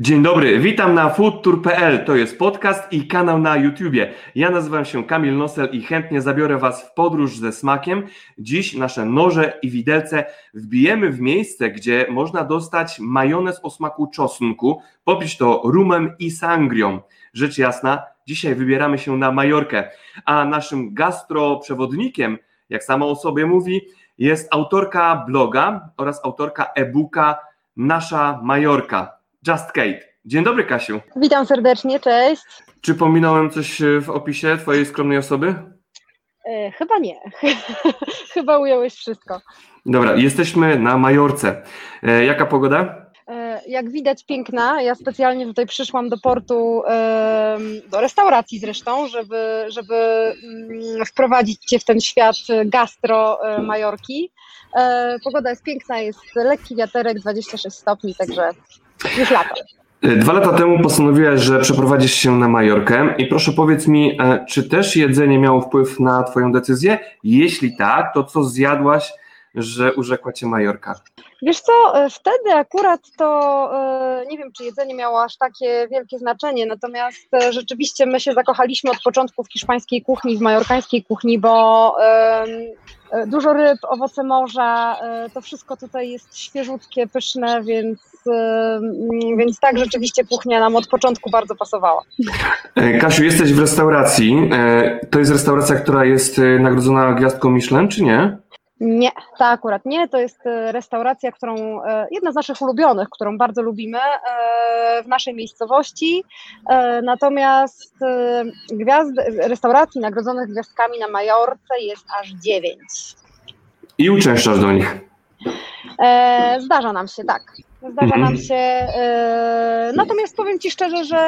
Dzień dobry, witam na foodtour.pl. To jest podcast i kanał na YouTubie. Ja nazywam się Kamil Nosel i chętnie zabiorę Was w podróż ze smakiem. Dziś nasze noże i widelce wbijemy w miejsce, gdzie można dostać majonez o smaku czosnku, popić to rumem i sangrią. Rzecz jasna, dzisiaj wybieramy się na Majorkę, a naszym gastroprzewodnikiem, jak sama o sobie mówi, jest autorka bloga oraz autorka e-booka Nasza Majorka. Just Kate. Dzień dobry, Kasiu. Witam serdecznie, cześć. Czy pominąłem coś e, w opisie Twojej skromnej osoby? E, chyba nie. chyba ująłeś wszystko. Dobra, jesteśmy na Majorce. E, jaka pogoda? Jak widać, piękna. Ja specjalnie tutaj przyszłam do portu, do restauracji zresztą, żeby, żeby mm, wprowadzić Cię w ten świat gastro Majorki. Pogoda jest piękna, jest lekki wiaterek, 26 stopni, także już lato. E, Dwa lata temu postanowiłaś, że przeprowadzisz się na Majorkę i proszę powiedz mi, e, czy też jedzenie miało wpływ na Twoją decyzję? Jeśli tak, to co zjadłaś, że urzekła Cię Majorka? Wiesz co, e, wtedy akurat to e, nie wiem, czy jedzenie miało aż takie wielkie znaczenie, natomiast rzeczywiście my się zakochaliśmy od początku w hiszpańskiej kuchni, w majorkańskiej kuchni, bo dużo ryb, owoce morza, e, to wszystko tutaj jest świeżutkie, pyszne, więc, em, więc tak rzeczywiście kuchnia nam od początku bardzo pasowała. E, Kasiu, jesteś w restauracji. E, To jest restauracja, która jest e, nagrodzona gwiazdką Michelin, czy nie? Nie, ta akurat nie. To jest e, restauracja, którą, e, jedna z naszych ulubionych, którą bardzo lubimy e, w naszej miejscowości. Natomiast gwiazd, restauracji nagrodzonych gwiazdkami na Majorce jest aż dziewięć. I uczęszczasz do nich. Zdarza nam się, tak. Zdarza Mhm. nam się. e, Natomiast powiem Ci szczerze, że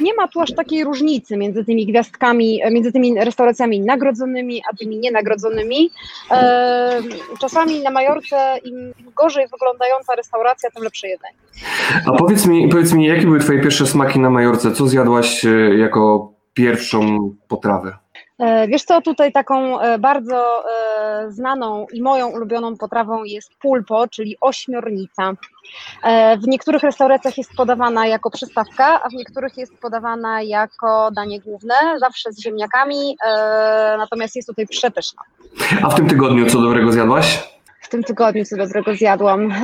nie ma tu aż takiej różnicy między tymi gwiazdkami, e, między tymi restauracjami nagrodzonymi, a tymi nienagrodzonymi. E, Czasami na Majorce im gorzej wyglądająca restauracja, tym lepsze jedzenie. A powiedz mi, powiedz mi, jakie były Twoje pierwsze smaki na Majorce? Co zjadłaś e, jako pierwszą potrawę? E, Wiesz co, tutaj taką e, bardzo e, znaną i moją ulubioną potrawą jest pulpo, czyli ośmiornica. W niektórych restauracjach jest podawana jako przystawka, a w niektórych jest podawana jako danie główne, zawsze z ziemniakami, natomiast jest tutaj przepyszna. A w tym tygodniu co dobrego zjadłaś? W tym tygodniu co dobrego zjadłam.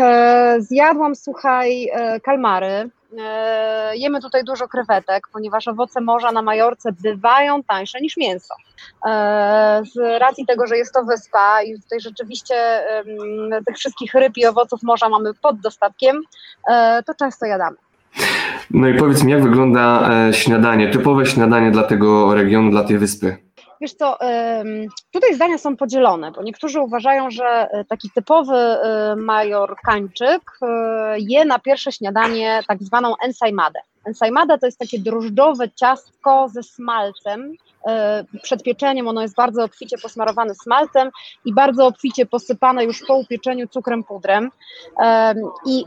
Zjadłam, słuchaj, kalmary. E, Jemy tutaj dużo krewetek, ponieważ owoce morza na Majorce bywają tańsze niż mięso. E, Z racji tego, że jest to wyspa i tutaj rzeczywiście tych wszystkich ryb i owoców morza mamy pod dostatkiem, e, to często jadamy. No i powiedz mi, jak wygląda śniadanie, typowe śniadanie dla tego regionu, dla tej wyspy? Wiesz co, tutaj zdania są podzielone, bo niektórzy uważają, że e, taki typowy e, majorkańczyk e, je na pierwsze śniadanie tak zwaną ensaimadę. Ensaimada to jest takie drożdżowe ciastko ze smalcem. Przed pieczeniem ono jest bardzo obficie posmarowane smalcem i bardzo obficie posypane już po upieczeniu cukrem pudrem. Em, I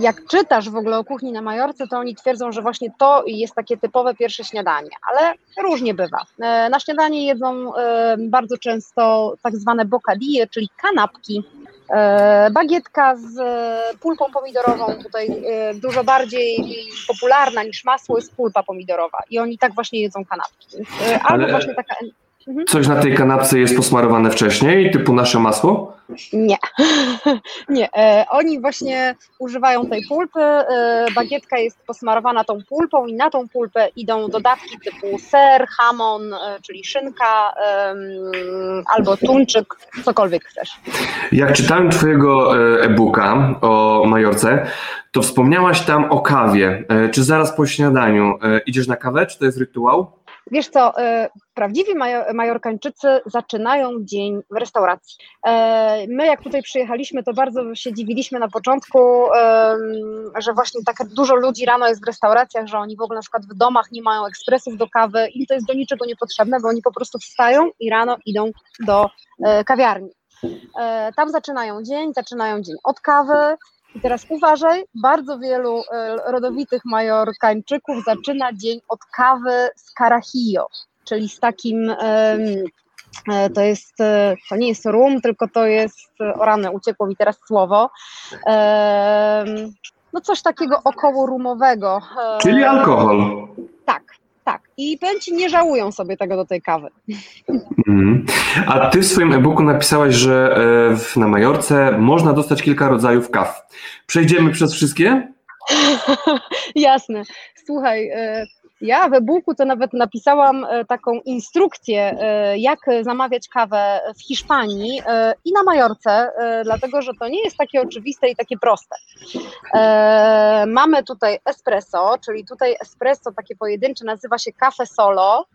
jak czytasz w ogóle o kuchni na Majorce, to oni twierdzą, że właśnie to jest takie typowe pierwsze śniadanie, ale różnie bywa. E, Na śniadanie jedzą e, bardzo często tak zwane bocadille, czyli kanapki. E, Bagietka z pulpą pomidorową, tutaj dużo bardziej popularna niż masło jest pulpa pomidorowa i oni tak właśnie jedzą kanapki. Albo Ale- właśnie taka... Coś na tej kanapce jest posmarowane wcześniej, typu nasze masło? Nie, nie. E, oni właśnie używają tej pulpy. E, bagietka jest posmarowana tą pulpą i na tą pulpę idą dodatki typu ser, hamon, e, czyli szynka albo tuńczyk, cokolwiek chcesz. Jak czytałem Twojego e, e-booka o Majorce, to wspomniałaś tam o kawie. E, Czy zaraz po śniadaniu e, idziesz na kawę, czy to jest rytuał? Wiesz co, e, prawdziwi majo- majorkańczycy zaczynają dzień w restauracji. E, My jak tutaj przyjechaliśmy, to bardzo się dziwiliśmy na początku, że właśnie tak dużo ludzi rano jest w restauracjach, że oni w ogóle na przykład w domach nie mają ekspresów do kawy, im to jest do niczego niepotrzebne, bo oni po prostu wstają i rano idą do e, kawiarni. Tam zaczynają dzień, zaczynają dzień od kawy, i teraz uważaj, bardzo wielu e, rodowitych majorkańczyków zaczyna dzień od kawy z carajillo, czyli z takim, e, to jest, e, to nie jest rum, tylko to jest, o rany, uciekło mi teraz słowo, no coś takiego około rumowego. Czyli alkohol. Tak, tak. I pęci nie żałują sobie tego do tej kawy. Mm. A ty w swoim e-booku napisałaś, że na Majorce można dostać kilka rodzajów kaw. Przejdziemy przez wszystkie? Jasne. Słuchaj, ja w e-booku to nawet napisałam e, taką instrukcję, e, jak zamawiać kawę w Hiszpanii e, i na Majorce, dlatego że to nie jest takie oczywiste i takie proste. Mamy tutaj espresso, czyli tutaj espresso takie pojedyncze nazywa się cafe solo.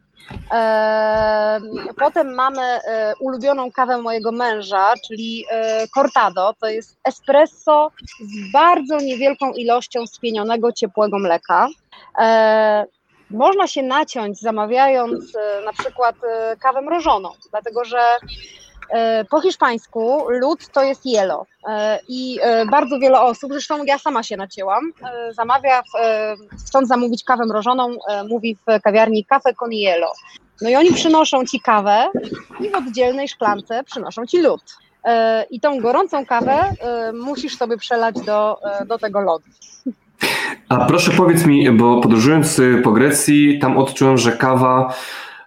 Potem mamy ulubioną kawę mojego męża, czyli cortado. To jest espresso z bardzo niewielką ilością spienionego ciepłego mleka. Można się naciąć zamawiając e, na przykład e, kawę mrożoną, dlatego że e, po hiszpańsku lód to jest jelo i bardzo wiele osób, zresztą ja sama się nacięłam, zamawia, chcąc zamówić kawę mrożoną, mówi w kawiarni kawę con hielo. No i oni przynoszą ci kawę i w oddzielnej szklance przynoszą ci lód. I tą gorącą kawę musisz sobie przelać do, do tego lodu. A proszę powiedz mi, bo podróżując y, po Grecji, tam odczułem, że kawa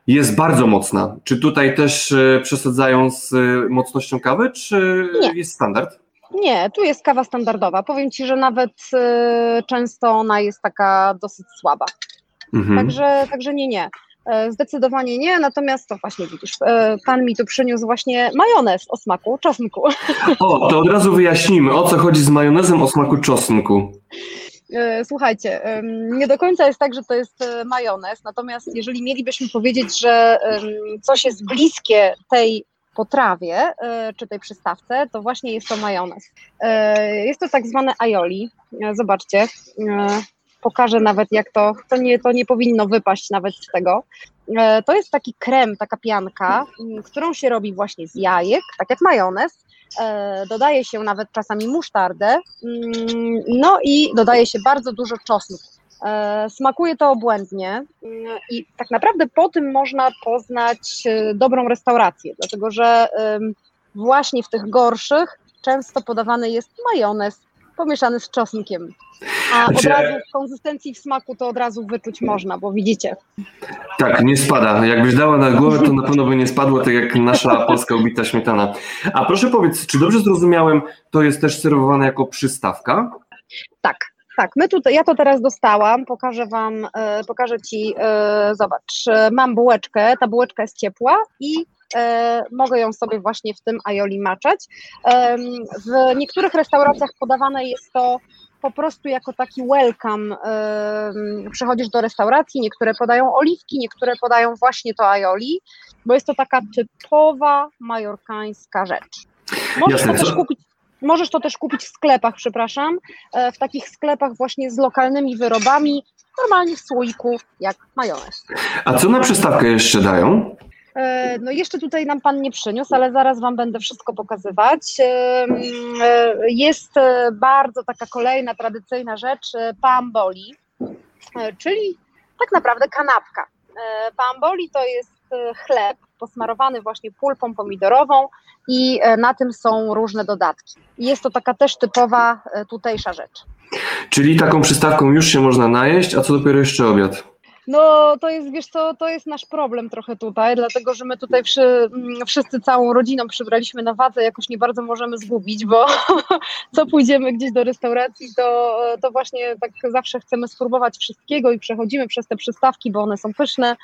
jest bardzo mocna. Czy tutaj też y, przesadzają z y, mocnością kawy, czy nie. jest standard? Nie, tu jest kawa standardowa. Powiem Ci, że nawet często ona jest taka dosyć słaba. Mhm. Także, także nie, nie. E, zdecydowanie nie, natomiast to właśnie widzisz, e, pan mi tu przyniósł właśnie majonez o smaku czosnku. O, to od razu wyjaśnimy, o co chodzi z majonezem o smaku czosnku. E, słuchajcie, nie do końca jest tak, że to jest e, majonez, natomiast jeżeli mielibyśmy powiedzieć, że coś jest bliskie tej potrawie e, czy tej przystawce, to właśnie jest to majonez. Jest to tak zwane aioli. Zobaczcie, pokażę nawet jak to, to nie, to nie powinno wypaść nawet z tego. To jest taki krem, taka pianka, którą się robi właśnie z jajek, tak jak majonez, E, dodaje się nawet czasami musztardę, mm, no i dodaje się bardzo dużo czosnku. E, smakuje to obłędnie mm, i tak naprawdę po tym można poznać e, dobrą restaurację, dlatego że właśnie w tych gorszych często podawany jest majonez pomieszany z czosnkiem. A od razu w konsystencji, w smaku to od razu wyczuć można, bo widzicie. Tak, nie spada. Jakbyś dała na głowę, to na pewno by nie spadło, tak jak nasza polska ubita śmietana. A proszę powiedz, czy dobrze zrozumiałem, to jest też serwowane jako przystawka? Tak, tak, my tutaj, ja to teraz dostałam, pokażę Wam, e, pokażę Ci, e, zobacz, mam bułeczkę, ta bułeczka jest ciepła i mogę ją sobie właśnie w tym aioli maczać. w niektórych restauracjach podawane jest to po prostu jako taki welcome przychodzisz do restauracji, niektóre podają oliwki, niektóre podają właśnie to aioli, bo jest to taka typowa majorkańska rzecz. Możesz Jasne, to też kupić Możesz to też kupić w sklepach, przepraszam, e, w takich sklepach właśnie z lokalnymi wyrobami, normalnie w słoiku, jak majonez. A co na przystawkę jeszcze dają? E, no jeszcze tutaj nam Pan nie przyniósł, ale zaraz Wam będę wszystko pokazywać. E, jest bardzo taka kolejna tradycyjna rzecz, pamboli, czyli tak naprawdę kanapka. Pamboli to jest chleb posmarowany właśnie pulpą pomidorową i na tym są różne dodatki. Jest to taka też typowa tutejsza rzecz. Czyli taką przystawką już się można najeść, a co dopiero jeszcze obiad? No to jest, wiesz co, to jest nasz problem trochę tutaj, dlatego że my tutaj przy, mm, wszyscy całą rodziną przybraliśmy na wadze, jakoś nie bardzo możemy zgubić, bo co pójdziemy gdzieś do restauracji, to, to właśnie tak zawsze chcemy spróbować wszystkiego i przechodzimy przez te przystawki, bo one są pyszne,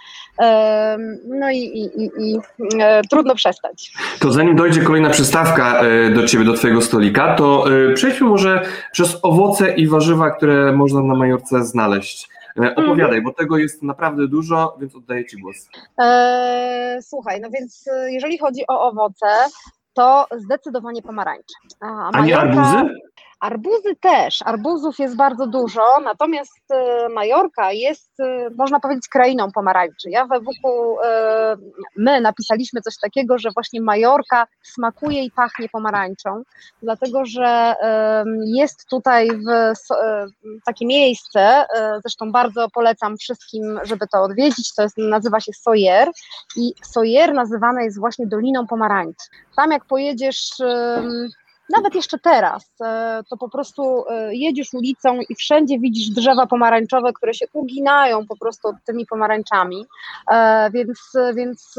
no i, i, i, i e, trudno przestać. To zanim dojdzie kolejna przystawka e, do Ciebie, do Twojego stolika, to e, przejdźmy może przez owoce i warzywa, które można na Majorce znaleźć. E, opowiadaj, bo tego jest naprawdę dużo, więc oddaję Ci głos. E, słuchaj, no więc e, jeżeli chodzi o owoce, to zdecydowanie pomarańcze. A, A nie arbuzy? Arbuzy też, arbuzów jest bardzo dużo, natomiast e, Majorka jest, e, można powiedzieć, krainą pomarańczy. Ja we WK, e, my napisaliśmy coś takiego, że właśnie Majorka smakuje i pachnie pomarańczą, dlatego że jest tutaj w, takie miejsce, zresztą bardzo polecam wszystkim, żeby to odwiedzić, to jest, nazywa się Sojer i Sojer nazywane jest właśnie Doliną Pomarańczy. Tam jak pojedziesz nawet jeszcze teraz, e, to po prostu e, jedziesz ulicą i wszędzie widzisz drzewa pomarańczowe, które się uginają po prostu tymi pomarańczami, e, więc, więc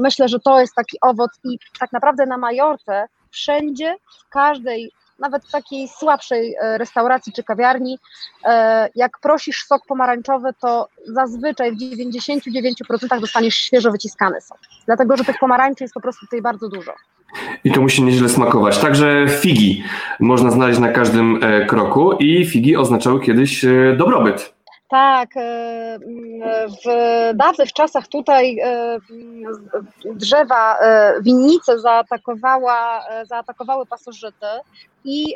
myślę, że to jest taki owoc i tak naprawdę na Majorce wszędzie, w każdej nawet takiej słabszej restauracji czy kawiarni, jak prosisz sok pomarańczowy, to zazwyczaj w 99% dostaniesz świeżo wyciskany sok. Dlatego, że tych pomarańczy jest po prostu tutaj bardzo dużo. I to musi nieźle smakować. Także figi można znaleźć na każdym e, kroku i figi oznaczały kiedyś e, dobrobyt. Tak, e, w dawnych czasach tutaj drzewa, winnice zaatakowała, zaatakowały pasożyty i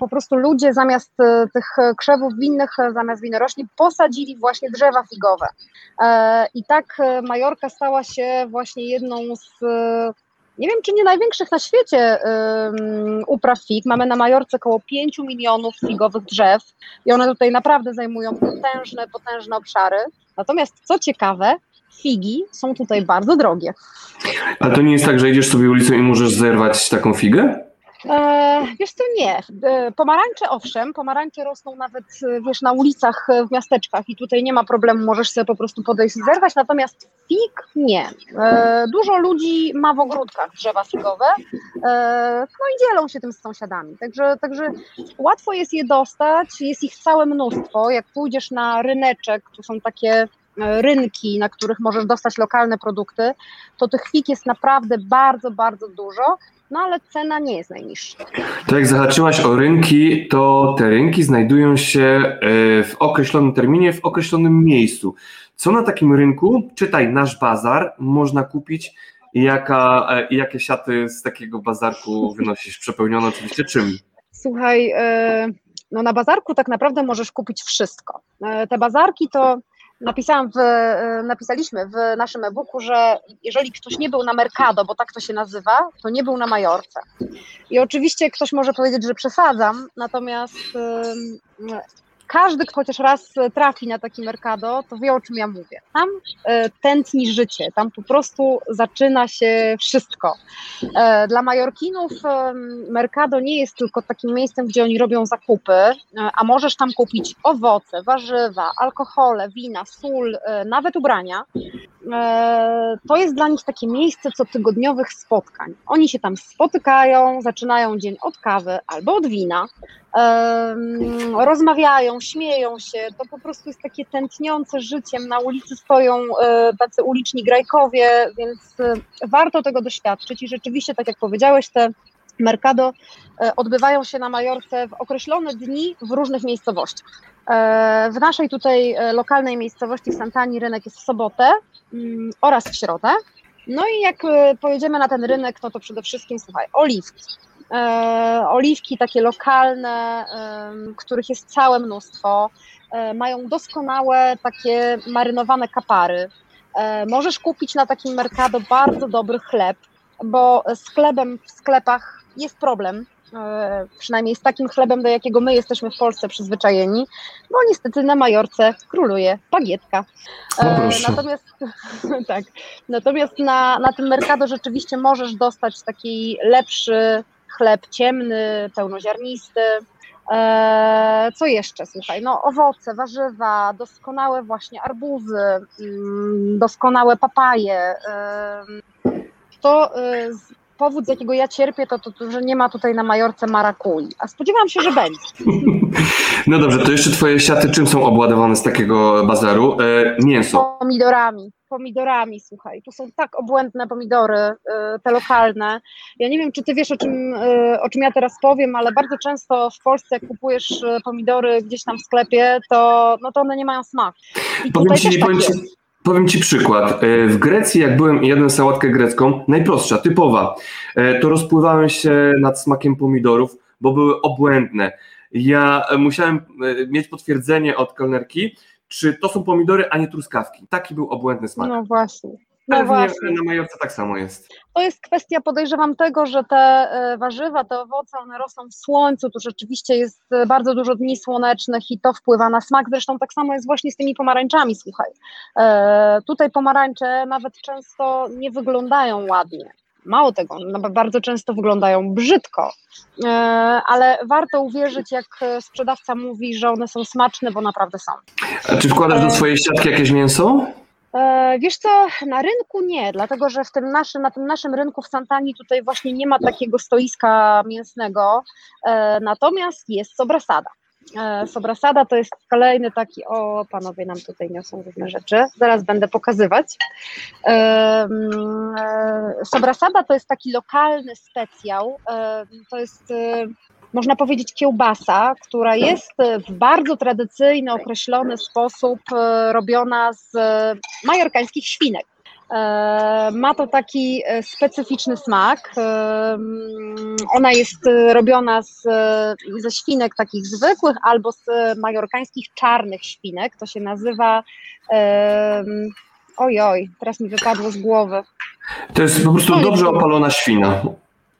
po prostu ludzie zamiast tych krzewów winnych, zamiast winorośli posadzili właśnie drzewa figowe. I tak Majorka stała się właśnie jedną z nie wiem, czy nie największych na świecie um, upraw fig. Mamy na Majorce około 5 milionów figowych drzew i one tutaj naprawdę zajmują potężne, potężne obszary. Natomiast co ciekawe, figi są tutaj bardzo drogie. Ale to nie jest tak, że idziesz sobie ulicą i możesz zerwać taką figę? E, wiesz co, nie. E, pomarańcze owszem, pomarańcze rosną nawet e, wiesz, na ulicach w miasteczkach i tutaj nie ma problemu, możesz sobie po prostu podejść i zerwać, natomiast fig nie. Dużo ludzi ma w ogródkach drzewa figowe, no i dzielą się tym z sąsiadami, także, także łatwo jest je dostać, jest ich całe mnóstwo, jak pójdziesz na ryneczek, tu są takie rynki, na których możesz dostać lokalne produkty, to tych fig jest naprawdę bardzo, bardzo dużo no ale cena nie jest najniższa. To jak zahaczyłaś o rynki, to te rynki znajdują się e, w określonym terminie, w określonym miejscu. Co na takim rynku, czytaj nasz bazar, można kupić i jaka, e, jakie siaty z takiego bazarku wynosisz? Przepełnione oczywiście czym? Słuchaj, e, no na bazarku tak naprawdę możesz kupić wszystko. Te bazarki to napisałam w, e, napisaliśmy w naszym e-booku, że jeżeli ktoś nie był na Mercado, bo tak to się nazywa, to nie był na Majorce. I oczywiście ktoś może powiedzieć, że przesadzam, natomiast każdy, kto chociaż raz trafi na taki Mercado, to wie o czym ja mówię. Tam e, tętni życie, tam po prostu zaczyna się wszystko. E, dla Majorkinów e, Mercado nie jest tylko takim miejscem, gdzie oni robią zakupy, a możesz tam kupić owoce, warzywa, alkohole, wina, sól, nawet ubrania. To jest dla nich takie miejsce cotygodniowych spotkań. Oni się tam spotykają, zaczynają dzień od kawy albo od wina, rozmawiają, śmieją się, to po prostu jest takie tętniące życiem, na ulicy stoją e, tacy uliczni grajkowie, więc e, warto tego doświadczyć i rzeczywiście, tak jak powiedziałeś, te Mercado e, odbywają się na Majorce w określone dni w różnych miejscowościach. W naszej tutaj lokalnej miejscowości w Santani rynek jest w sobotę mm, oraz w środę. No i jak pojedziemy na ten rynek, no to przede wszystkim, słuchaj, oliwki, E, oliwki takie lokalne, których jest całe mnóstwo. E, mają doskonałe takie marynowane kapary. E, możesz kupić na takim Mercado bardzo dobry chleb, bo z chlebem w sklepach jest problem, przynajmniej z takim chlebem, do jakiego my jesteśmy w Polsce przyzwyczajeni, bo niestety na Majorce króluje bagietka. natomiast tak, natomiast na, na tym Mercado rzeczywiście możesz dostać taki lepszy chleb ciemny, pełnoziarnisty. Eee, co jeszcze? Słuchaj, no owoce, warzywa, doskonałe właśnie arbuzy, mm, doskonałe papaje. To e, powód, z jakiego ja cierpię, to, to, to, że nie ma tutaj na Majorce marakui, a spodziewam się, że będzie. No dobrze, to jeszcze twoje siaty czym są obładowane z takiego bazaru? E, mięso. Pomidorami pomidorami, słuchaj, tu są tak obłędne pomidory, y, te lokalne. Ja nie wiem, czy ty wiesz, o czym, y, o czym ja teraz powiem, ale bardzo często w Polsce, jak kupujesz y, pomidory gdzieś tam w sklepie, to, no to one nie mają smaku. I powiem ci, tak powiem, ci, powiem ci przykład. W Grecji, jak byłem jadłem sałatkę grecką, najprostsza, typowa, to rozpływałem się nad smakiem pomidorów, bo były obłędne. Ja musiałem mieć potwierdzenie od kelnerki, czy to są pomidory, a nie truskawki. Taki był obłędny smak. No właśnie. No właśnie. Na Majorce tak samo jest. To jest kwestia, podejrzewam, tego, że te e, warzywa, te owoce, one rosną w słońcu, tu rzeczywiście jest e, bardzo dużo dni słonecznych i to wpływa na smak. Zresztą tak samo jest właśnie z tymi pomarańczami, słuchaj. E, tutaj pomarańcze nawet często nie wyglądają ładnie. Mało tego, no, bardzo często wyglądają brzydko, ale warto uwierzyć, jak sprzedawca mówi, że one są smaczne, bo naprawdę są. A czy wkładasz do swojej siatki jakieś mięso? E, wiesz co, na rynku nie, dlatego że w tym naszym, na tym naszym rynku w Santani tutaj właśnie nie ma takiego stoiska mięsnego, e, natomiast jest sobrasada. E, sobrasada to jest kolejny taki, o panowie nam tutaj niosą różne rzeczy, zaraz będę pokazywać. Sobrasada to jest taki lokalny specjał, to jest można powiedzieć, kiełbasa, która jest w bardzo tradycyjny, określony sposób e, robiona z e, majorkańskich świnek. E, ma to taki specyficzny smak. Ona jest robiona z, ze świnek takich zwykłych albo z majorkańskich czarnych świnek. To się nazywa. Ojoj, teraz mi wypadło z głowy. To jest po prostu dobrze opalona świna.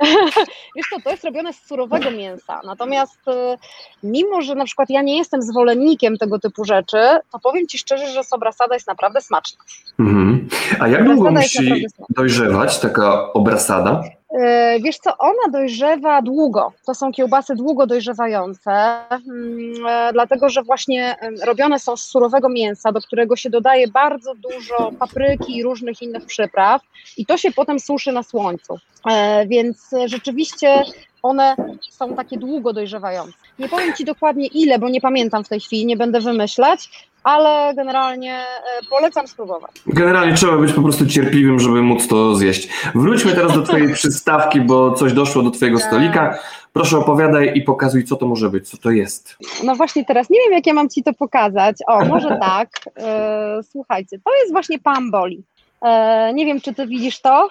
Wiesz co, to jest robione z surowego mięsa, natomiast y, mimo, że na przykład ja nie jestem zwolennikiem tego typu rzeczy, to powiem Ci szczerze, że sobrasada jest naprawdę smaczna. Mhm. A jak długo musi dojrzewać taka obrasada? E, wiesz co, ona dojrzewa długo. To są kiełbasy długo dojrzewające, mm, e, dlatego że właśnie robione są z surowego mięsa, do którego się dodaje bardzo dużo papryki i różnych innych przypraw i to się potem suszy na słońcu. E, więc rzeczywiście one są takie długo dojrzewające. Nie powiem Ci dokładnie ile, bo nie pamiętam w tej chwili, nie będę wymyślać, ale generalnie e, polecam spróbować. Generalnie trzeba być po prostu cierpliwym, żeby móc to zjeść. Wróćmy teraz do Twojej przystawki, bo coś doszło do Twojego tak. stolika. Proszę opowiadaj i pokazuj, co to może być, co to jest. No właśnie teraz nie wiem, jak ja mam Ci to pokazać. O, może tak. E, słuchajcie, to jest właśnie pamboli. E, nie wiem, czy ty widzisz to?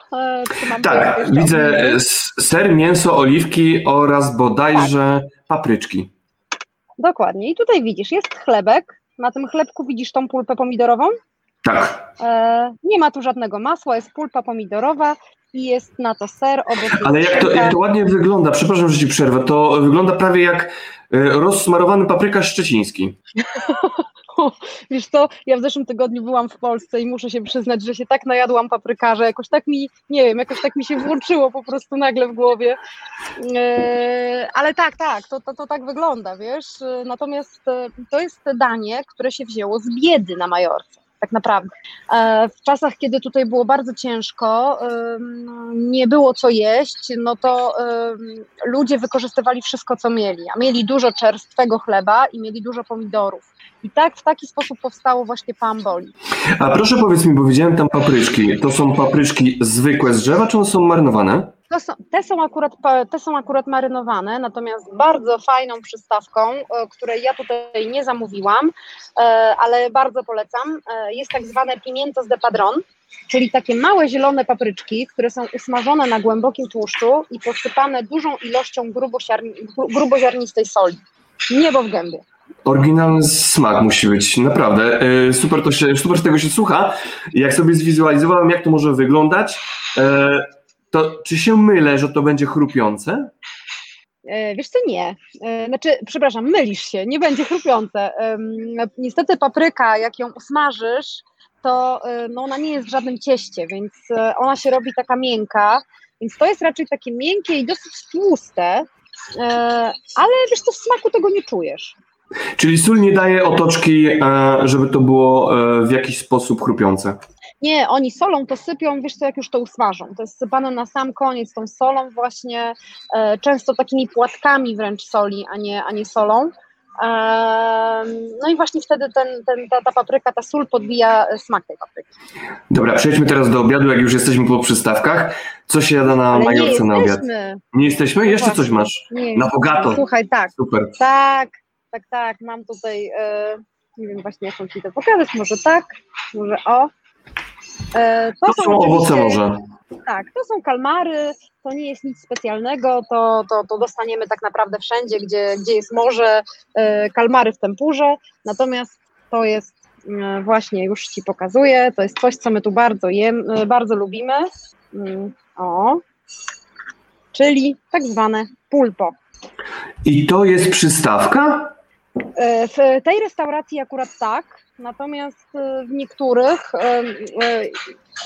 tak, widzę ser, mięso, oliwki oraz bodajże tak. papryczki. Dokładnie. I tutaj widzisz, jest chlebek, na tym chlebku widzisz tą pulpę pomidorową? Tak. E, nie ma tu żadnego masła, jest pulpa pomidorowa i jest na to ser. Ale jak to, jak to ładnie wygląda, przepraszam, że ci przerwę, to wygląda prawie jak e, rozsmarowany paprykarz szczeciński. Wiesz co, ja w zeszłym tygodniu byłam w Polsce i muszę się przyznać, że się tak najadłam paprykarza, jakoś tak mi, nie wiem, jakoś tak mi się włączyło po prostu nagle w głowie. E, ale tak, tak, to, to, to tak wygląda, wiesz. Natomiast e, to jest danie, które się wzięło z biedy na Majorce tak naprawdę. E, w czasach, kiedy tutaj było bardzo ciężko, nie było co jeść, no to ludzie wykorzystywali wszystko, co mieli, a mieli dużo czerstwego chleba i mieli dużo pomidorów. I tak w taki sposób powstało właśnie pamboli. A proszę powiedz mi, bo widziałem tam papryczki. To są papryczki zwykłe z drzewa, czy one są marynowane? Są, te, są akurat, te są akurat marynowane, natomiast bardzo fajną przystawką, e, której ja tutaj nie zamówiłam, e, ale bardzo polecam, e, jest tak zwane pimientos de padron, czyli takie małe zielone papryczki, które są usmażone na głębokim tłuszczu i posypane dużą ilością gruboziarnistej soli. Niebo w gębie. Oryginalny smak musi być, naprawdę. Super, to się, super tego się słucha. Jak sobie zwizualizowałem, jak to może wyglądać, to czy się mylę, że to będzie chrupiące? E, wiesz co, nie. E, znaczy, przepraszam, mylisz się, nie będzie chrupiące. Niestety papryka, jak ją usmażysz, to e, no, ona nie jest w żadnym cieście, więc ona się robi taka miękka, więc to jest raczej takie miękkie i dosyć tłuste, ale wiesz co, w smaku tego nie czujesz. Czyli sól nie daje otoczki, żeby to było w jakiś sposób chrupiące? Nie, oni solą to sypią, wiesz co, jak już to usmażą. To jest sypane na sam koniec tą solą właśnie, e, często takimi płatkami wręcz soli, a nie, a nie solą. E, no i właśnie wtedy ten, ten, ta, ta papryka, ta sól podbija smak tej papryki. Dobra, przejdźmy teraz do obiadu, jak już jesteśmy po przystawkach. Co się jada na Majorce na obiad? Nie jesteśmy? Jeszcze no coś masz? Nie, na bogato. Słuchaj, tak. Super. Tak, tak, tak. Mam tutaj, e, nie wiem właśnie jak mam Ci to pokazać, może tak, może o. E, to, to są, owoce morza. Tak, to są kalmary, to nie jest nic specjalnego, to, to, to dostaniemy tak naprawdę wszędzie, gdzie, gdzie jest morze, e, kalmary w tempurze, natomiast to jest e, właśnie, już Ci pokazuję, to jest coś, co my tu bardzo, jem, bardzo lubimy, mm, o, czyli tak zwane pulpo. I to jest przystawka? E, w tej restauracji akurat tak, natomiast e, w niektórych. E,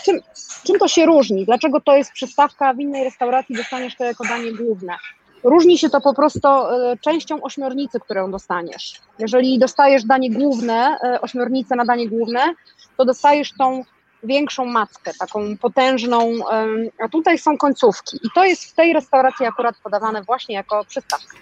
czym, czym to się różni? Dlaczego to jest przystawka, w innej restauracji dostaniesz to jako danie główne? Różni się to po prostu częścią ośmiornicy, którą dostaniesz. Jeżeli dostajesz danie główne, ośmiornicę na danie główne, to dostajesz tą większą mackę, taką potężną, a tutaj są końcówki. I to jest w tej restauracji akurat podawane właśnie jako przystawka.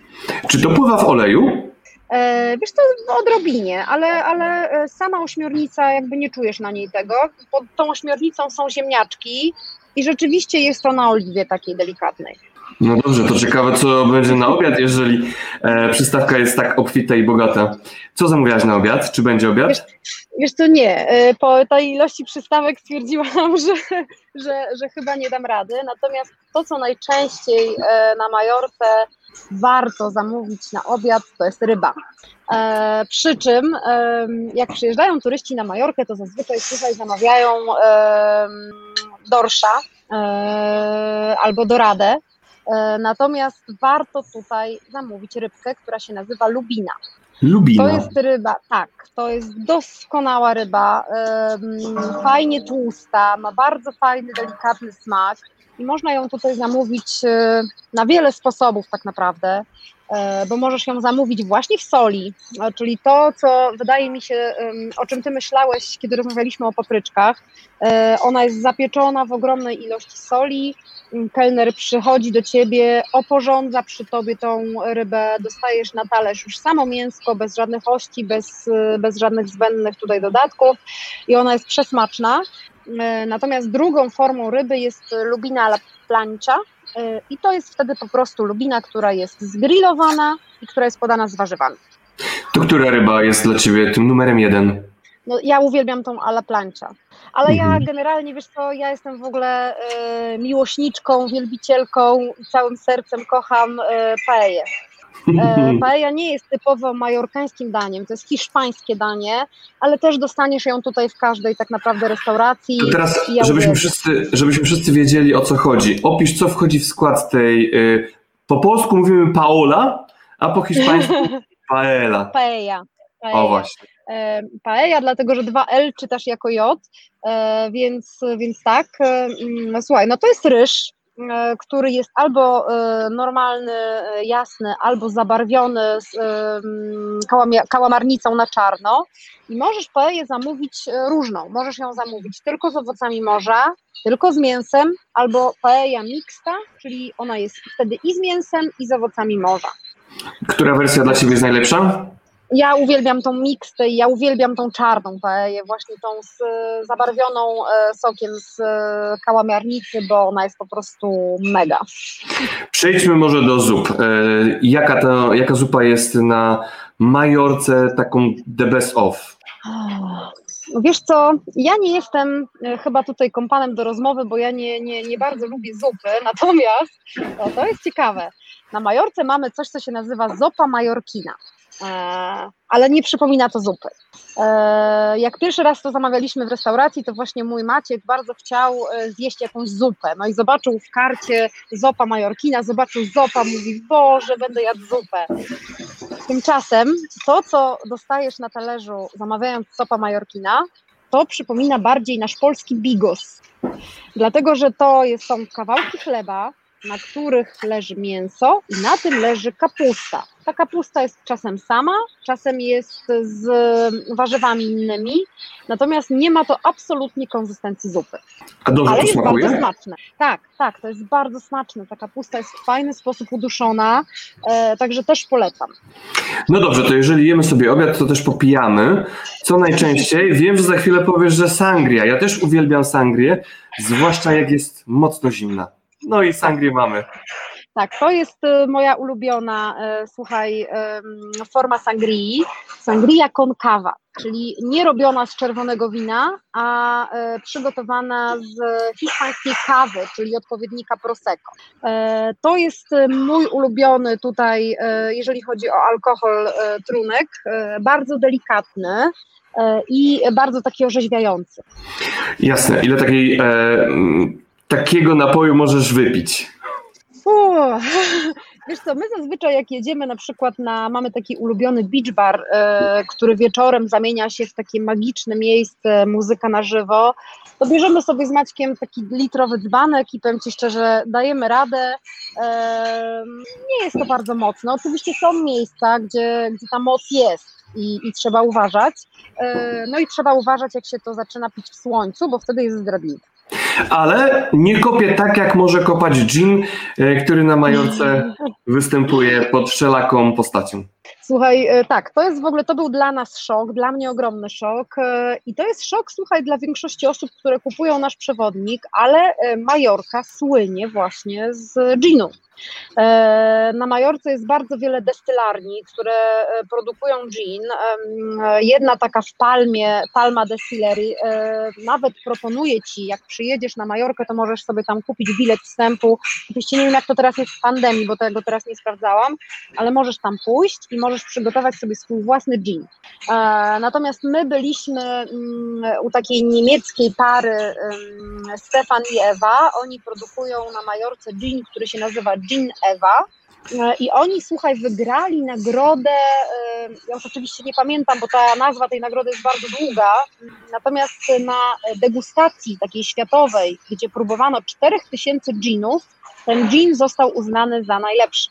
Czy to pływa w oleju? E, wiesz, to odrobinie, ale, ale e, sama ośmiornica, jakby nie czujesz na niej tego. Pod tą ośmiornicą są ziemniaczki i rzeczywiście jest to na oliwie takiej delikatnej. No dobrze, to ciekawe, co będzie na obiad, jeżeli e, przystawka jest tak obfita i bogata. Co zamówiłaś na obiad? Czy będzie obiad? Wiesz, wiesz to nie. E, po tej ilości przystawek stwierdziłam, że, że, że chyba nie dam rady. Natomiast to, co najczęściej e, na Majorce warto zamówić na obiad, to jest ryba. E, przy czym, e, jak przyjeżdżają turyści na Majorkę, to zazwyczaj tutaj zamawiają e, dorsza albo doradę. E, natomiast warto tutaj zamówić rybkę, która się nazywa lubina. Lubina. To jest ryba, tak, to jest doskonała ryba, fajnie tłusta, ma bardzo fajny, delikatny smak i można ją tutaj zamówić e, na wiele sposobów tak naprawdę, e, bo możesz ją zamówić właśnie w soli, e, czyli to, co wydaje mi się, o czym ty myślałeś, kiedy rozmawialiśmy o papryczkach. Ona jest zapieczona w ogromnej ilości soli, kelner przychodzi do ciebie, oporządza przy tobie tą rybę, dostajesz na talerz już samo mięsko, bez żadnych ości, bez, bez żadnych zbędnych tutaj dodatków i ona jest przesmaczna. E, natomiast drugą formą ryby jest lubina la plancia e, i to jest wtedy po prostu lubina, która jest zgrillowana i która jest podana z warzywami. To która ryba jest dla Ciebie tym numerem jeden? No, ja uwielbiam tą ala plancia. Ale mhm. ja generalnie, wiesz co, ja jestem w ogóle e, miłośniczką, wielbicielką i całym sercem kocham e, paeję. E, paella nie jest typowo majorkańskim daniem, to jest hiszpańskie danie, ale też dostaniesz ją tutaj w każdej tak naprawdę restauracji. To teraz, ja żebyśmy, wszyscy, żebyśmy wszyscy wiedzieli o co chodzi. Opisz, co wchodzi w skład tej. Y, po polsku mówimy paola, a po hiszpańsku paella. Paella. paella. O właśnie. E, paella, dlatego że dwa L czytasz jako J, e, więc, więc tak. Mm, słuchaj, no to jest ryż, który jest albo e, normalny, e, jasny, albo zabarwiony z kałamarnicą na czarno i możesz paeję zamówić różną. Możesz ją zamówić tylko z owocami morza, tylko z mięsem, albo paella mixta, czyli ona jest wtedy i z mięsem, i z owocami morza. Która wersja dla Ciebie jest najlepsza? Ja uwielbiam tą mixtę i ja uwielbiam tą czarną paeję, właśnie tą z, zabarwioną e, sokiem z e, kałamiarnicy, bo ona jest po prostu mega. Przejdźmy może do zup. E, jaka, to, jaka zupa jest na Majorce taką the best of? Wiesz co, ja nie jestem chyba tutaj kompanem do rozmowy, bo ja nie, nie, nie bardzo lubię zupy, natomiast to, to jest ciekawe. Na Majorce mamy coś, co się nazywa zopa majorkina. E, ale nie przypomina to zupy. E, jak pierwszy raz to zamawialiśmy w restauracji, to właśnie mój Maciek bardzo chciał e, zjeść jakąś zupę. No i zobaczył w karcie zopa majorkina, zobaczył zopa, mówi, Boże, będę jadł zupę. Tymczasem to, co dostajesz na talerzu zamawiając sopa majorkina, to przypomina bardziej nasz polski bigos. Dlatego, że to jest, są kawałki chleba, na których leży mięso i na tym leży kapusta. Ta kapusta jest czasem sama, czasem jest z warzywami innymi, natomiast nie ma to absolutnie konsystencji zupy. A dobrze Ale jest smakuje? bardzo smaczne. Tak, tak, to jest bardzo smaczne. Ta kapusta jest w fajny sposób uduszona, e, także też polecam. No dobrze, to jeżeli jemy sobie obiad, to też popijamy. Co najczęściej? Wiem, że za chwilę powiesz, że sangria. Ja też uwielbiam sangrię, zwłaszcza jak jest mocno zimna. No i sangrię mamy. Tak, to jest y, moja ulubiona, y, słuchaj, forma sangrii. Sangria con cava, czyli nie robiona z czerwonego wina, a y, przygotowana z hiszpańskiej kawy, czyli odpowiednika prosecco. To jest mój ulubiony tutaj, jeżeli chodzi o alkohol, trunek, bardzo delikatny i bardzo taki orzeźwiający. Jasne. Ile takiej e, takiego napoju możesz wypić? Wiesz co, my zazwyczaj jak jedziemy na przykład na, mamy taki ulubiony beach bar, e, który wieczorem zamienia się w takie magiczne miejsce, muzyka na żywo, to bierzemy sobie z Maćkiem taki litrowy dzbanek i powiem Ci szczerze, dajemy radę. E, nie jest to bardzo mocno. Oczywiście są miejsca, gdzie, gdzie ta moc jest i, i trzeba uważać. E, no i trzeba uważać, jak się to zaczyna pić w słońcu, bo wtedy jest zdradliwe. Ale nie kopię tak, jak może kopać Jean, e, który na Majorce występuje pod wszelaką postacią. Słuchaj, e, tak, to jest w ogóle, to był dla nas szok, dla mnie ogromny szok e, i to jest szok, słuchaj, dla większości osób, które kupują nasz przewodnik, ale Majorka słynie właśnie z ginu. E, na Majorce jest bardzo wiele destylarni, które e, produkują gin. Jedna taka w Palmie, Palma Distillery, e, nawet proponuje Ci, jak przyjedziesz na Majorkę, to możesz sobie tam kupić bilet wstępu. Oczywiście nie wiem, jak to teraz jest w pandemii, bo tego teraz nie sprawdzałam, ale możesz tam pójść i możesz przygotować sobie swój własny gin. Natomiast my byliśmy mm, u takiej niemieckiej pary Stefan i Ewa. Oni produkują na Majorce gin, który się nazywa Gin Ewa. E, I oni, słuchaj, wygrali nagrodę. E, ja już oczywiście nie pamiętam, bo ta nazwa tej nagrody jest bardzo długa. Natomiast na degustacji takiej światowej, gdzie próbowano 4000 ginów, ten gin został uznany za najlepszy.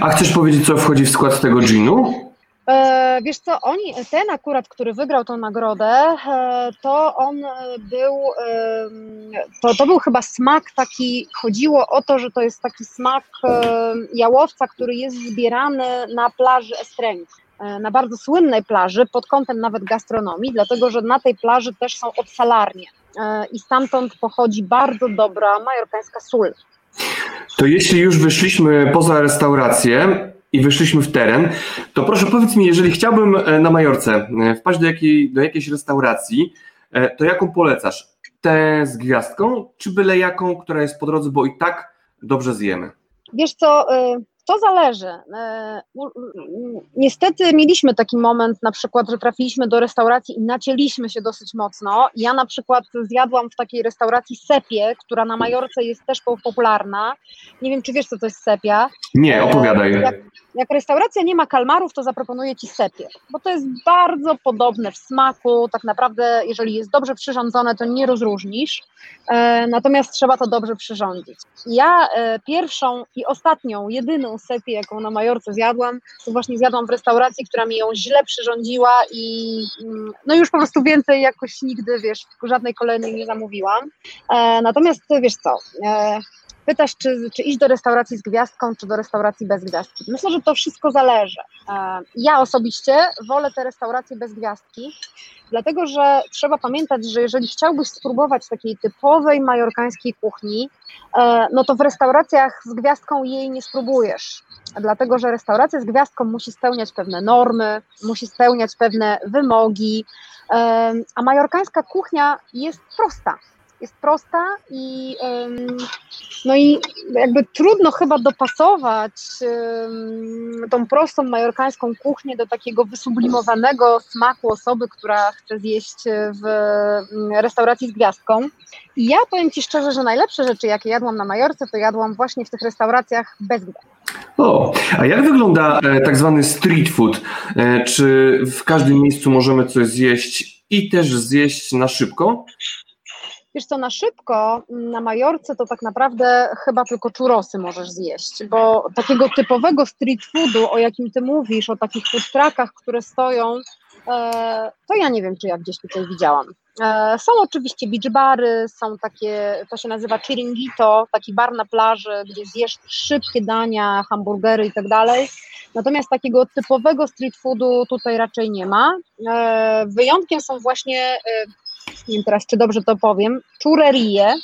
A chcesz powiedzieć, co wchodzi w skład tego ginu? E, wiesz co, oni, ten akurat, który wygrał tą nagrodę, e, to on był, to, to był chyba smak taki, chodziło o to, że to jest taki smak jałowca, który jest zbierany na plaży Estreng e, na bardzo słynnej plaży pod kątem nawet gastronomii, dlatego że na tej plaży też są obsalarnie i stamtąd pochodzi bardzo dobra majorkańska sól. To jeśli już wyszliśmy poza restaurację, i wyszliśmy w teren, to proszę powiedz mi, jeżeli chciałbym e, na Majorce e, wpaść do, jakiej, do jakiejś restauracji, e, to jaką polecasz? Tę z gwiazdką, czy byle jaką, która jest po drodze, bo i tak dobrze zjemy? Wiesz co, to zależy. Niestety mieliśmy taki moment na przykład, że trafiliśmy do restauracji i nacięliśmy się dosyć mocno. Ja na przykład zjadłam w takiej restauracji sepie, która na Majorce jest też popularna. Nie wiem, czy wiesz, co to jest sepia. Nie, opowiadaj. Jak, jak restauracja nie ma kalmarów, to zaproponuję Ci sepię, bo to jest bardzo podobne w smaku, tak naprawdę jeżeli jest dobrze przyrządzone, to nie rozróżnisz, e, natomiast trzeba to dobrze przyrządzić. Ja e, pierwszą i ostatnią, jedyną sepię, jaką na Majorce zjadłam, to właśnie zjadłam w restauracji, która mi ją źle przyrządziła i mm, no już po prostu więcej jakoś nigdy, wiesz, żadnej kolejnej nie zamówiłam. E, natomiast wiesz co, Pytasz, czy, czy iść do restauracji z gwiazdką, czy do restauracji bez gwiazdki. Myślę, że to wszystko zależy. E, ja osobiście wolę te restauracje bez gwiazdki, dlatego że trzeba pamiętać, że jeżeli chciałbyś spróbować takiej typowej majorkańskiej kuchni, e, no to w restauracjach z gwiazdką jej nie spróbujesz. Dlatego, że restauracja z gwiazdką musi spełniać pewne normy, musi spełniać pewne wymogi, e, a majorkańska kuchnia jest prosta jest prosta i no i jakby trudno chyba dopasować tą prostą majorkańską kuchnię do takiego wysublimowanego smaku osoby, która chce zjeść w restauracji z gwiazdką. I ja powiem Ci szczerze, że najlepsze rzeczy, jakie jadłam na Majorce, to jadłam właśnie w tych restauracjach bez gwiazd. O, a jak wygląda e, tak zwany street food? E, czy w każdym miejscu możemy coś zjeść i też zjeść na szybko? Wiesz co, na szybko na Majorce to tak naprawdę chyba tylko czurosy możesz zjeść, bo takiego typowego street foodu, o jakim ty mówisz, o takich food które stoją, e, to ja nie wiem, czy ja gdzieś tutaj widziałam. E, są oczywiście beach bary, są takie, to się nazywa chiringito, taki bar na plaży, gdzie zjesz szybkie dania, hamburgery i tak dalej. Natomiast takiego typowego street foodu tutaj raczej nie ma. E, wyjątkiem są właśnie nie wiem teraz, czy dobrze to powiem, czurerie.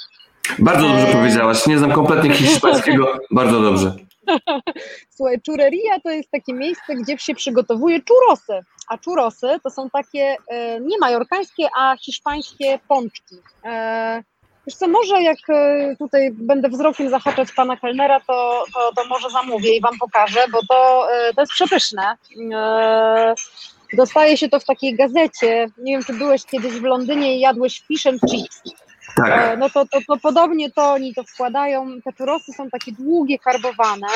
Bardzo dobrze e, powiedziałaś, nie znam kompletnie hiszpańskiego, bardzo dobrze. Słuchaj, czureria to jest takie miejsce, gdzie się przygotowuje czurosy, a czurosy to są takie e, nie majorkańskie, a hiszpańskie pączki. E, wiesz co, może jak tutaj będę wzrokiem zahaczać pana kelnera, to, to, to może zamówię i wam pokażę, bo to, to jest przepyszne. Dostaje się to w takiej gazecie. Nie wiem, czy byłeś kiedyś w Londynie i jadłeś fish and chips. tak. no to, to, to podobnie to oni to wkładają, te turosy są takie długie, karbowane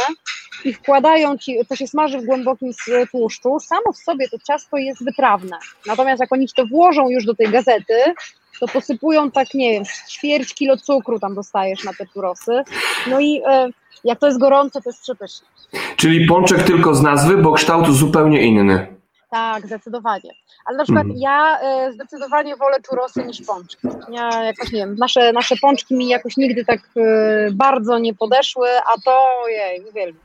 i wkładają ci, to się smaży w głębokim tłuszczu, samo w sobie to ciasto jest wytrawne, natomiast jak oni to włożą już do tej gazety, to posypują tak, nie wiem, ćwierć kilo cukru tam dostajesz na te turosy, no i e, jak to jest gorące, to jest przepyszne. Czyli pączek tylko z nazwy, bo kształt zupełnie inny. Tak, zdecydowanie. Ale na przykład mm. ja e, zdecydowanie wolę czurosy niż pączki. Ja jakoś nie wiem, nasze, nasze pączki mi jakoś nigdy tak e, bardzo nie podeszły, a to jej, uwielbiam.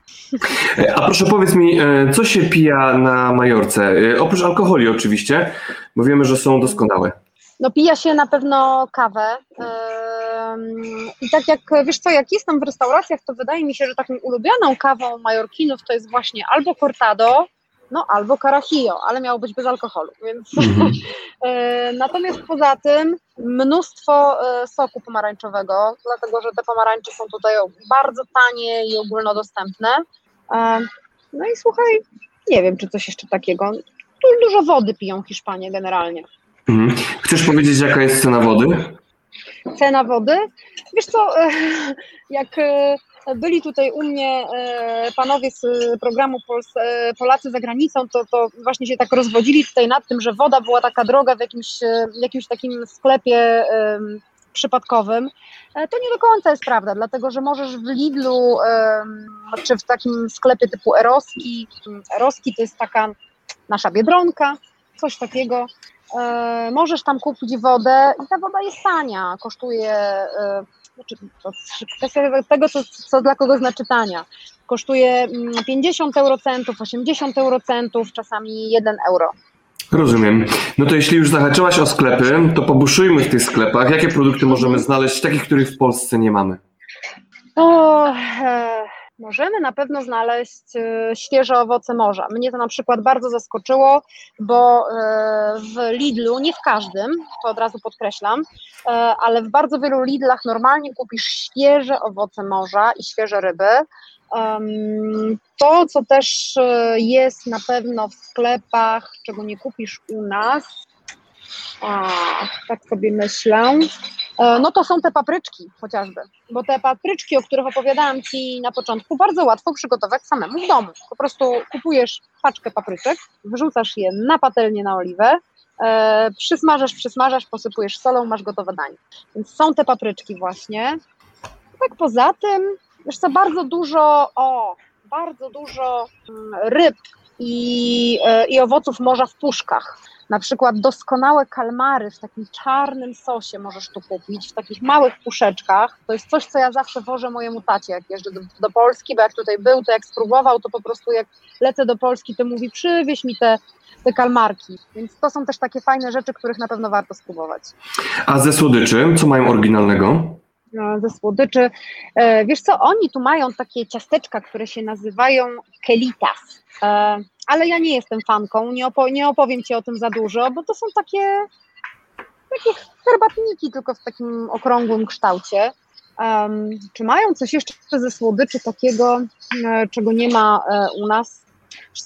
A proszę powiedz mi, e, co się pija na Majorce? Oprócz alkoholi oczywiście, bo wiemy, że są doskonałe. No pija się na pewno kawę. I tak jak, wiesz co, jak jestem w restauracjach, to wydaje mi się, że taką ulubioną kawą Majorkinów to jest właśnie albo cortado, no albo carajillo, ale miało być bez alkoholu, więc mm. natomiast poza tym mnóstwo e, soku pomarańczowego, dlatego że te pomarańcze są tutaj bardzo tanie i ogólnodostępne. E, no i słuchaj, nie wiem, czy coś jeszcze takiego. Tu dużo wody piją Hiszpanie generalnie. Mhm. Chcesz powiedzieć, jaka jest cena wody? Cena wody? Wiesz co, jak byli tutaj u mnie e, panowie z programu Polacy za granicą, to, to właśnie się tak rozwodzili tutaj nad tym, że woda była taka droga w jakimś, e, jakimś takim sklepie przypadkowym. E, to nie do końca jest prawda, dlatego że możesz w Lidlu czy w takim sklepie typu Eroski, Eroski to jest taka nasza biedronka, coś takiego, możesz tam kupić wodę i ta woda jest tania, kosztuje znaczy, to kwestia tego, co, co dla kogo znaczy tania. Kosztuje 50 mm, eurocentów, 80 eurocentów, czasami 1 euro. Rozumiem. No to jeśli już zahaczyłaś o sklepy, to pobuszujmy w tych sklepach. Jakie produkty możemy znaleźć, takich, których w Polsce nie mamy? O, e, możemy na pewno znaleźć e, świeże owoce morza. Mnie to na przykład bardzo zaskoczyło, bo e, w Lidlu, nie w każdym, to od razu podkreślam, e, ale w bardzo wielu Lidlach normalnie kupisz świeże owoce morza i świeże ryby. To, co też jest na pewno w sklepach, czego nie kupisz u nas, a, tak sobie myślę, no to są te papryczki chociażby, bo te papryczki, o których opowiadałam Ci na początku, bardzo łatwo przygotować samemu w domu. Po prostu kupujesz paczkę papryczek, wrzucasz je na patelnię na oliwę, e, przysmażasz, przysmażasz, posypujesz solą, masz gotowe danie. Więc są te papryczki właśnie. Tak poza tym, wiesz co, bardzo dużo, o, bardzo dużo mm, ryb i, e, i owoców morza w puszkach. Na przykład doskonałe kalmary w takim czarnym sosie możesz tu kupić, w takich małych puszeczkach. To jest coś, co ja zawsze wożę mojemu tacie, jak jeżdżę do, do Polski, bo jak tutaj był, to jak spróbował, to po prostu jak lecę do Polski, to mówi przywieź mi te, te kalmarki. Więc to są też takie fajne rzeczy, których na pewno warto spróbować. A ze słodyczy, co mają oryginalnego? Ze słodyczy. E, wiesz co, oni tu mają takie ciasteczka, które się nazywają kelitas. E, ale ja nie jestem fanką, nie, opo nie opowiem Ci o tym za dużo, bo to są takie, takie herbatniki, tylko w takim okrągłym kształcie. Um, czy mają coś jeszcze ze słodyczy takiego, e, czego nie ma u nas?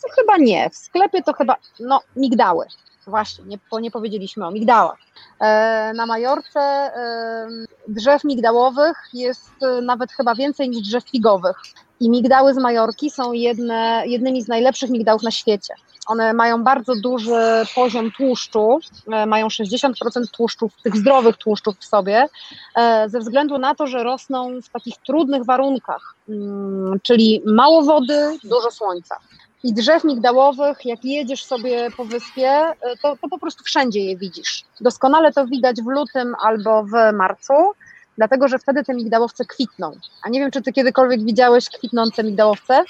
To chyba nie. W sklepie to chyba, no, migdały. Właśnie, nie, nie powiedzieliśmy o migdałach. E, na Majorce e, drzew migdałowych jest e, nawet chyba więcej niż drzew figowych. I migdały z Majorki są jedne, jednymi z najlepszych migdałów na świecie. One mają bardzo duży poziom tłuszczu, mają 60% tłuszczów, tych zdrowych tłuszczów w sobie, ze względu na to, że rosną w takich trudnych warunkach, mm, czyli mało wody, dużo słońca. I drzew migdałowych, jak jedziesz sobie po wyspie, e, to, to po prostu wszędzie je widzisz. Doskonale to widać w lutym albo w marcu dlatego że wtedy te migdałowce kwitną. A nie wiem, czy ty kiedykolwiek widziałeś kwitnące migdałowce?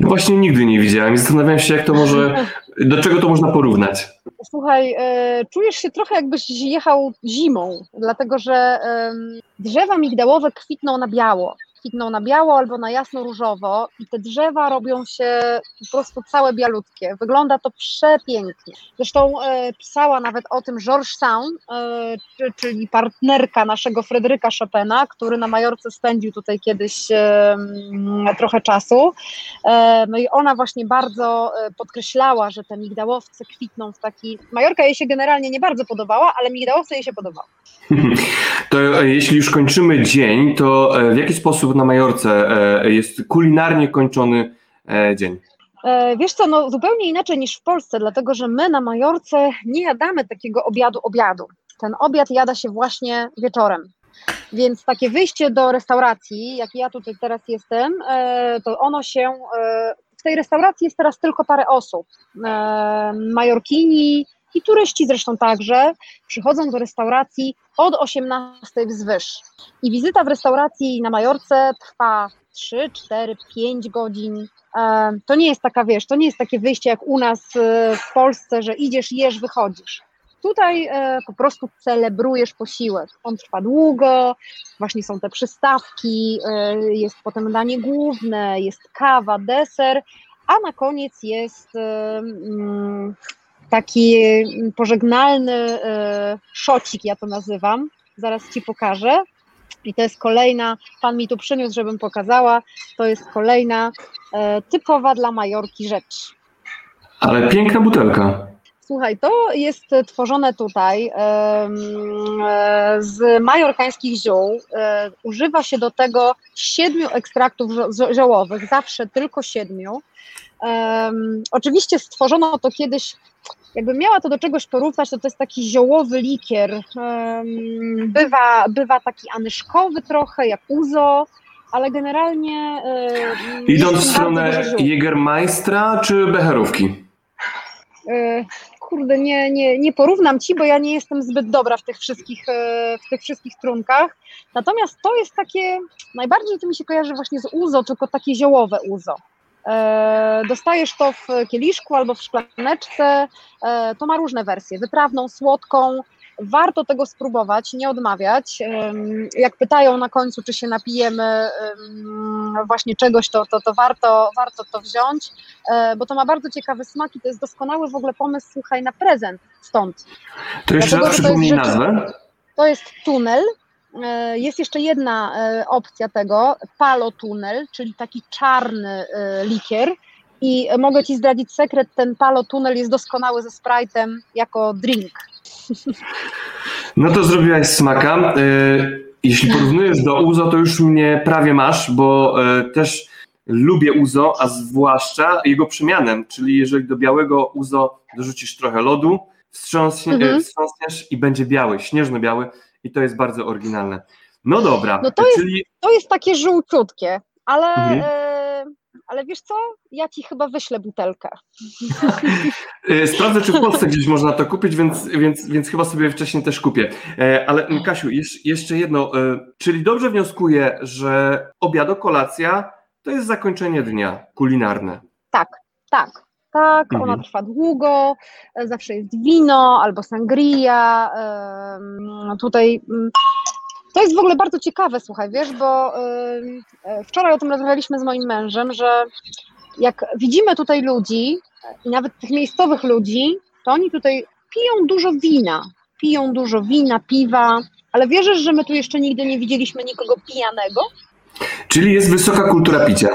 No właśnie nigdy nie widziałem. Zastanawiam się, jak to może, do czego to można porównać. Słuchaj, e, czujesz się trochę jakbyś jechał zimą, dlatego że e, drzewa migdałowe kwitną na biało kwitną na biało albo na jasno-różowo i te drzewa robią się po prostu całe bialutkie. Wygląda to przepięknie. Zresztą e, pisała nawet o tym Georges Sand, e, czyli partnerka naszego Fryderyka Chopina, który na Majorce spędził tutaj kiedyś e, trochę czasu. E, no i ona właśnie bardzo e, podkreślała, że te migdałowce kwitną w taki... Majorka jej się generalnie nie bardzo podobała, ale migdałowce jej się podobały. To jeśli już kończymy dzień, to w jaki sposób na Majorce jest kulinarnie kończony dzień? Wiesz co, no zupełnie inaczej niż w Polsce, dlatego że my na Majorce nie jadamy takiego obiadu obiadu. Ten obiad jada się właśnie wieczorem. Więc takie wyjście do restauracji, jak ja tutaj teraz jestem, e, to ono się. E, w tej restauracji jest teraz tylko parę osób. E, majorkini i turyści zresztą także przychodzą do restauracji od 18 wzwyż. I wizyta w restauracji na Majorce trwa 3, 4, 5 godzin. To nie jest taka, wiesz, to nie jest takie wyjście jak u nas w Polsce, że idziesz, jesz, wychodzisz. Tutaj e, po prostu celebrujesz posiłek. On trwa długo, właśnie są te przystawki, e, jest potem danie główne, jest kawa, deser, a na koniec jest e, mm, taki pożegnalny szocik, ja to nazywam. Zaraz Ci pokażę. I to jest kolejna, Pan mi tu przyniósł, żebym pokazała, to jest kolejna typowa dla Majorki rzecz. Ale piękna butelka. Słuchaj, to jest tworzone tutaj z majorkańskich ziół. E, używa się do tego siedmiu ekstraktów ziołowych, zawsze tylko siedmiu. Oczywiście stworzono to kiedyś, jakby miała to do czegoś porównać, to to jest taki ziołowy likier. Bywa, bywa taki anyszkowy trochę, jak uzo, ale generalnie... Idąc w stronę Jägermeistra czy Becherówki? E, kurde, nie, nie, nie porównam ci, bo ja nie jestem zbyt dobra w tych wszystkich, e, w tych wszystkich trunkach. Natomiast to jest takie, najbardziej to mi się kojarzy właśnie z uzo, tylko takie ziołowe uzo. E, dostajesz to w kieliszku albo w szklaneczce. To ma różne wersje: wytrawną, słodką, Warto tego spróbować, nie odmawiać. Jak pytają na końcu, czy się napijemy właśnie czegoś, to, to, to warto, warto to wziąć, e, bo to ma bardzo ciekawy smak i to jest doskonały w ogóle pomysł, słuchaj, na prezent stąd. To jeszcze Dlatego, raz przypomnij nazwę. To jest tunel, e, jest jeszcze jedna e, opcja tego, palo tunel, czyli taki czarny likier. I mogę Ci zdradzić sekret, ten palo tunel jest doskonały ze Sprite'em jako drink. No to zrobiłaś smaka. E, jeśli porównujesz do Uzo, to już mnie prawie masz, bo e, też lubię Uzo, a zwłaszcza jego przemianem, czyli jeżeli do białego Uzo dorzucisz trochę lodu, wstrząśnie, mhm. wstrząsniesz i będzie biały, śnieżno-biały i to jest bardzo oryginalne. No dobra, no to czyli... Jest, to jest takie żółciutkie, ale... Mhm. E ale wiesz co, ja ci chyba wyślę butelkę. E, sprawdzę, czy w Polsce gdzieś można to kupić, więc, więc, więc chyba sobie wcześniej też kupię. E, ale Kasiu, jeszcze jedno, czyli dobrze wnioskuję, że obiado, kolacja to jest zakończenie dnia kulinarne. Tak, tak. Tak, mhm. ona trwa długo, zawsze jest wino albo sangria. Tutaj mm, to jest w ogóle bardzo ciekawe, słuchaj, wiesz, bo yy, wczoraj o tym rozmawialiśmy z moim mężem, że jak widzimy tutaj ludzi, i nawet tych miejscowych ludzi, to oni tutaj piją dużo wina, piją dużo wina, piwa, ale wierzysz, że my tu jeszcze nigdy nie widzieliśmy nikogo pijanego? Czyli jest wysoka kultura picia.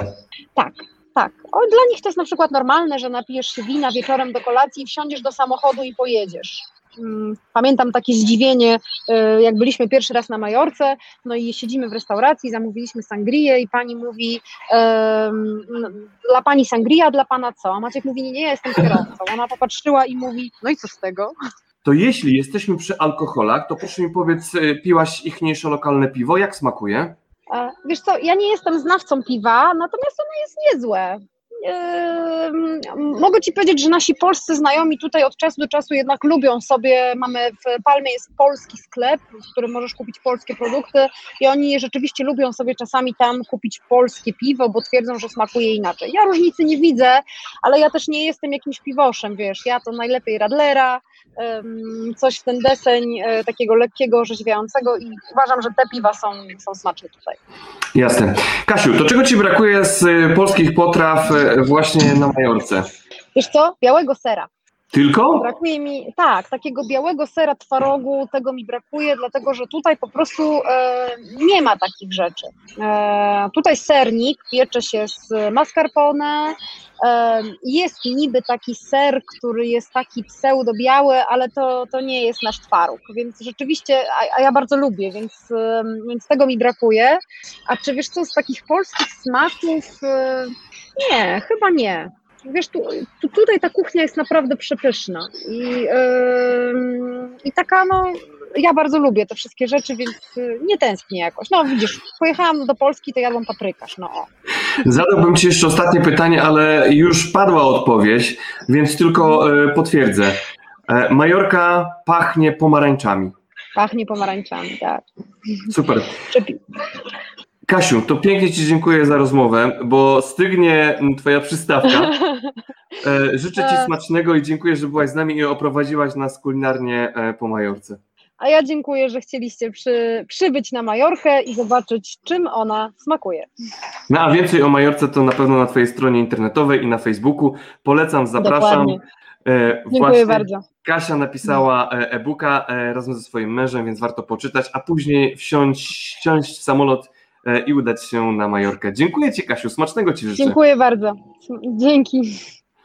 Tak, tak. O, dla nich to jest na przykład normalne, że napijesz się wina wieczorem do kolacji, wsiądziesz do samochodu i pojedziesz. Mm, pamiętam takie zdziwienie, e, jak byliśmy pierwszy raz na Majorce, no i siedzimy w restauracji, zamówiliśmy sangrię i pani mówi, dla pani sangria, dla pana co? A Maciek mówi, nie, nie, jestem kierowcą. Ona popatrzyła i mówi, no i co z tego? To jeśli jesteśmy przy alkoholach, to proszę mi powiedz, e, piłaś ichniejsze lokalne piwo, jak smakuje? Wiesz co, ja nie jestem znawcą piwa, natomiast ono jest niezłe mogę Ci powiedzieć, że nasi polscy znajomi tutaj od czasu do czasu jednak lubią sobie, mamy w Palmie jest polski sklep, w którym możesz kupić polskie produkty i oni rzeczywiście lubią sobie czasami tam kupić polskie piwo, bo twierdzą, że smakuje inaczej. Ja różnicy nie widzę, ale ja też nie jestem jakimś piwoszem, wiesz, ja to najlepiej Radlera, coś w ten deseń e, takiego lekkiego, orzeźwiającego i uważam, że te piwa są, są smaczne tutaj. Jasne. Kasiu, to czego Ci brakuje z polskich potraw e, właśnie na Majorce? Wiesz co? Białego sera. Tylko? Brakuje mi, tak, takiego białego sera twarogu, tego mi brakuje, dlatego że tutaj po prostu e, nie ma takich rzeczy. E, tutaj sernik piecze się z mascarpone, jest niby taki ser, który jest taki pseudo-biały, ale to, to nie jest nasz twaróg, więc rzeczywiście, a, a ja bardzo lubię, więc, e, więc tego mi brakuje. A czy wiesz co, z takich polskich smaków, e, nie, chyba nie. Wiesz, tu, tu, tutaj ta kuchnia jest naprawdę przepyszna i, yy, i taka, no, ja bardzo lubię te wszystkie rzeczy, więc yy, nie tęsknię jakoś. No widzisz, pojechałam do Polski, to jadłam paprykarz, no o. Zadałbym Ci jeszcze ostatnie pytanie, ale już padła odpowiedź, więc tylko e, potwierdzę. E, Majorka pachnie pomarańczami. Pachnie pomarańczami, tak. Super. Kasiu, to pięknie Ci dziękuję za rozmowę, bo stygnie Twoja przystawka. E, Życzę Ci smacznego i dziękuję, że byłaś z nami i oprowadziłaś nas kulinarnie po Majorce. A ja dziękuję, że chcieliście przy, przybyć na Majorkę i zobaczyć, czym ona smakuje. No a więcej o Majorce to na pewno na Twojej stronie internetowej i na Facebooku. Polecam, zapraszam. Dokładnie. E, Dziękuję właśnie bardzo. Kasia napisała e, e-booka e, razem ze swoim mężem, więc warto poczytać, a później wsiąść, wsiąść w samolot e, i udać się na Majorkę. Dziękuję Ci, Kasiu, smacznego Ci życzę. Dziękuję bardzo. Dzięki.